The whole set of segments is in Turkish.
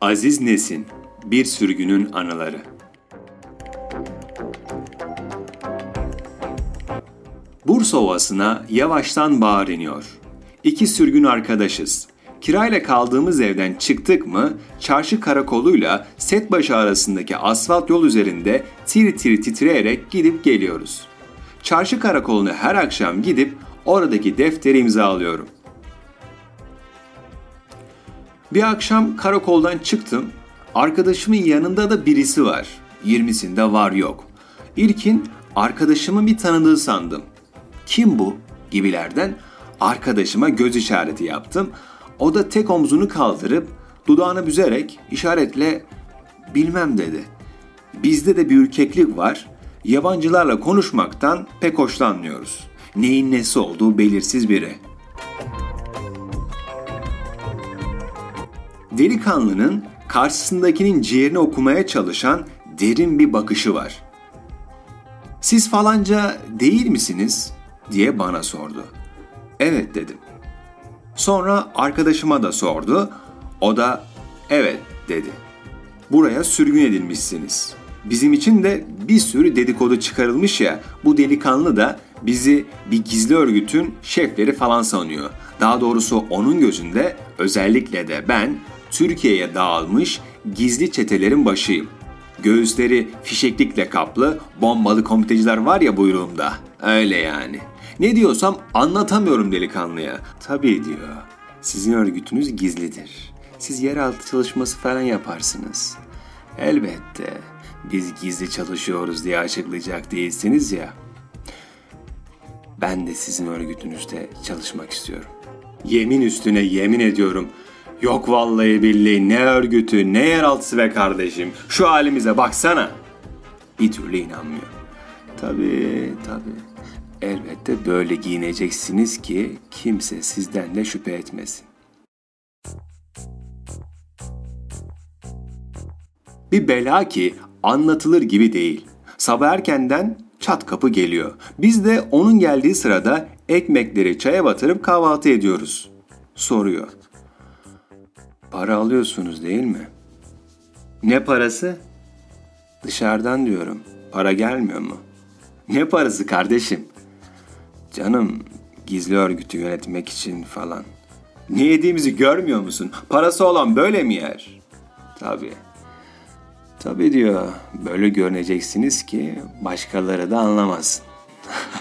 Aziz Nesin Bir Sürgünün Anıları Bursa Ovası'na yavaştan bahar iniyor. İki sürgün arkadaşız. Kirayla kaldığımız evden çıktık mı çarşı karakoluyla Setbaşı arasındaki asfalt yol üzerinde tir tir titreyerek gidip geliyoruz. Çarşı karakolunu her akşam gidip oradaki defteri imzalıyorum. Bir akşam karakoldan çıktım. Arkadaşımın yanında da birisi var. 20'sinde var yok. İlkin arkadaşımın bir tanıdığı sandım. Kim bu gibilerden arkadaşıma göz işareti yaptım. O da tek omzunu kaldırıp dudağını büzerek işaretle bilmem dedi. Bizde de bir ürkeklik var. Yabancılarla konuşmaktan pek hoşlanmıyoruz. Neyin nesi olduğu belirsiz biri. Delikanlının karşısındakinin ciğerini okumaya çalışan derin bir bakışı var. Siz falanca değil misiniz? diye bana sordu. Evet dedim. Sonra arkadaşıma da sordu. O da evet dedi. Buraya sürgün edilmişsiniz. Bizim için de bir sürü dedikodu çıkarılmış ya bu delikanlı da bizi bir gizli örgütün şefleri falan sanıyor. Daha doğrusu onun gözünde özellikle de ben Türkiye'ye dağılmış gizli çetelerin başıyım. Göğüsleri fişeklikle kaplı bombalı komiteciler var ya buyruğumda. Öyle yani. Ne diyorsam anlatamıyorum delikanlıya. Tabii diyor. Sizin örgütünüz gizlidir. Siz yeraltı çalışması falan yaparsınız. Elbette. Biz gizli çalışıyoruz diye açıklayacak değilsiniz ya. Ben de sizin örgütünüzde çalışmak istiyorum. Yemin üstüne yemin ediyorum. Yok vallahi billahi ne örgütü ne yeraltısı be kardeşim. Şu halimize baksana. Bir türlü inanmıyor. Tabii tabii. Elbette böyle giyineceksiniz ki kimse sizden de şüphe etmesin. Bir bela ki anlatılır gibi değil. Sabah erkenden çat kapı geliyor. Biz de onun geldiği sırada ekmekleri çaya batırıp kahvaltı ediyoruz. Soruyor. Para alıyorsunuz değil mi? Ne parası? Dışarıdan diyorum. Para gelmiyor mu? Ne parası kardeşim? Canım gizli örgütü yönetmek için falan. Ne yediğimizi görmüyor musun? Parası olan böyle mi yer? Tabii. Tabii diyor. Böyle görüneceksiniz ki başkaları da anlamasın.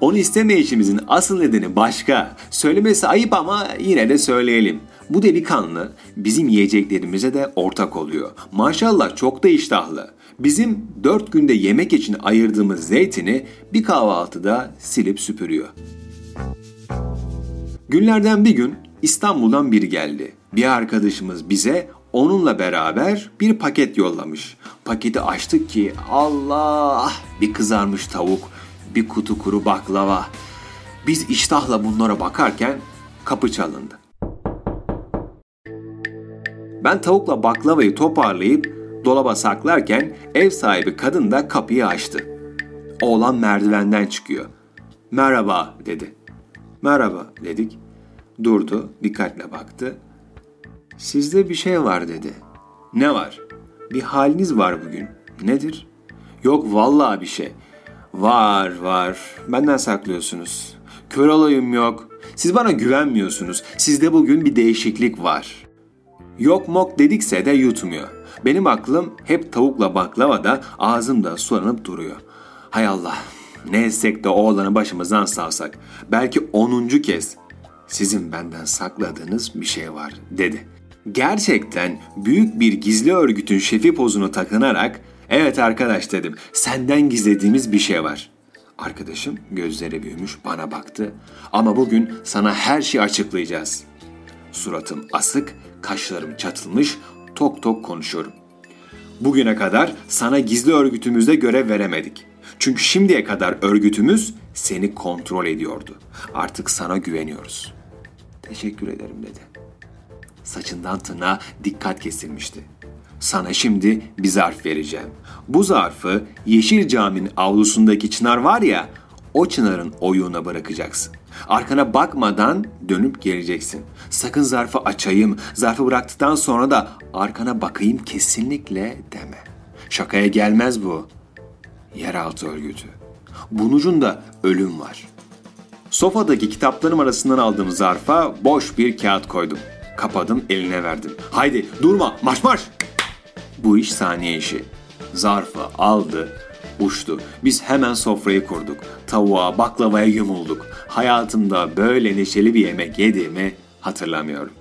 Onu istemeyişimizin asıl nedeni başka. Söylemesi ayıp ama yine de söyleyelim. Bu delikanlı bizim yiyeceklerimize de ortak oluyor. Maşallah çok da iştahlı. Bizim dört günde yemek için ayırdığımız zeytini bir kahvaltıda silip süpürüyor. Günlerden bir gün İstanbul'dan biri geldi. Bir arkadaşımız bize onunla beraber bir paket yollamış. Paketi açtık ki Allah bir kızarmış tavuk, bir kutu kuru baklava. Biz iştahla bunlara bakarken kapı çalındı. Ben tavukla baklavayı toparlayıp dolaba saklarken ev sahibi kadın da kapıyı açtı. Oğlan merdivenden çıkıyor. Merhaba dedi. Merhaba dedik. Durdu, dikkatle baktı. Sizde bir şey var dedi. Ne var? Bir haliniz var bugün. Nedir? Yok vallahi bir şey. Var var. Benden saklıyorsunuz. Kör olayım yok. Siz bana güvenmiyorsunuz. Sizde bugün bir değişiklik var. Yok mok dedikse de yutmuyor. Benim aklım hep tavukla baklavada ağzımda sulanıp duruyor. Hay Allah ne etsek de oğlanı başımızdan savsak. Belki onuncu kez sizin benden sakladığınız bir şey var dedi. Gerçekten büyük bir gizli örgütün şefi pozunu takınarak evet arkadaş dedim senden gizlediğimiz bir şey var. Arkadaşım gözleri büyümüş bana baktı ama bugün sana her şeyi açıklayacağız. Suratım asık, kaşlarım çatılmış, tok tok konuşuyorum. Bugüne kadar sana gizli örgütümüzde görev veremedik. Çünkü şimdiye kadar örgütümüz seni kontrol ediyordu. Artık sana güveniyoruz. Teşekkür ederim dedi. Saçından tırnağa dikkat kesilmişti. Sana şimdi bir zarf vereceğim. Bu zarfı Yeşil Cami'nin avlusundaki çınar var ya, o çınarın oyuğuna bırakacaksın. Arkana bakmadan dönüp geleceksin. Sakın zarfı açayım, zarfı bıraktıktan sonra da arkana bakayım kesinlikle deme. Şakaya gelmez bu. Yeraltı örgütü. Bunun ucunda ölüm var. Sofadaki kitaplarım arasından aldığım zarfa boş bir kağıt koydum. Kapadım eline verdim. Haydi durma marş marş. Bu iş saniye işi. Zarfı aldı, uçtu. Biz hemen sofrayı kurduk. Tavuğa, baklavaya yumulduk. Hayatımda böyle neşeli bir yemek yediğimi hatırlamıyorum.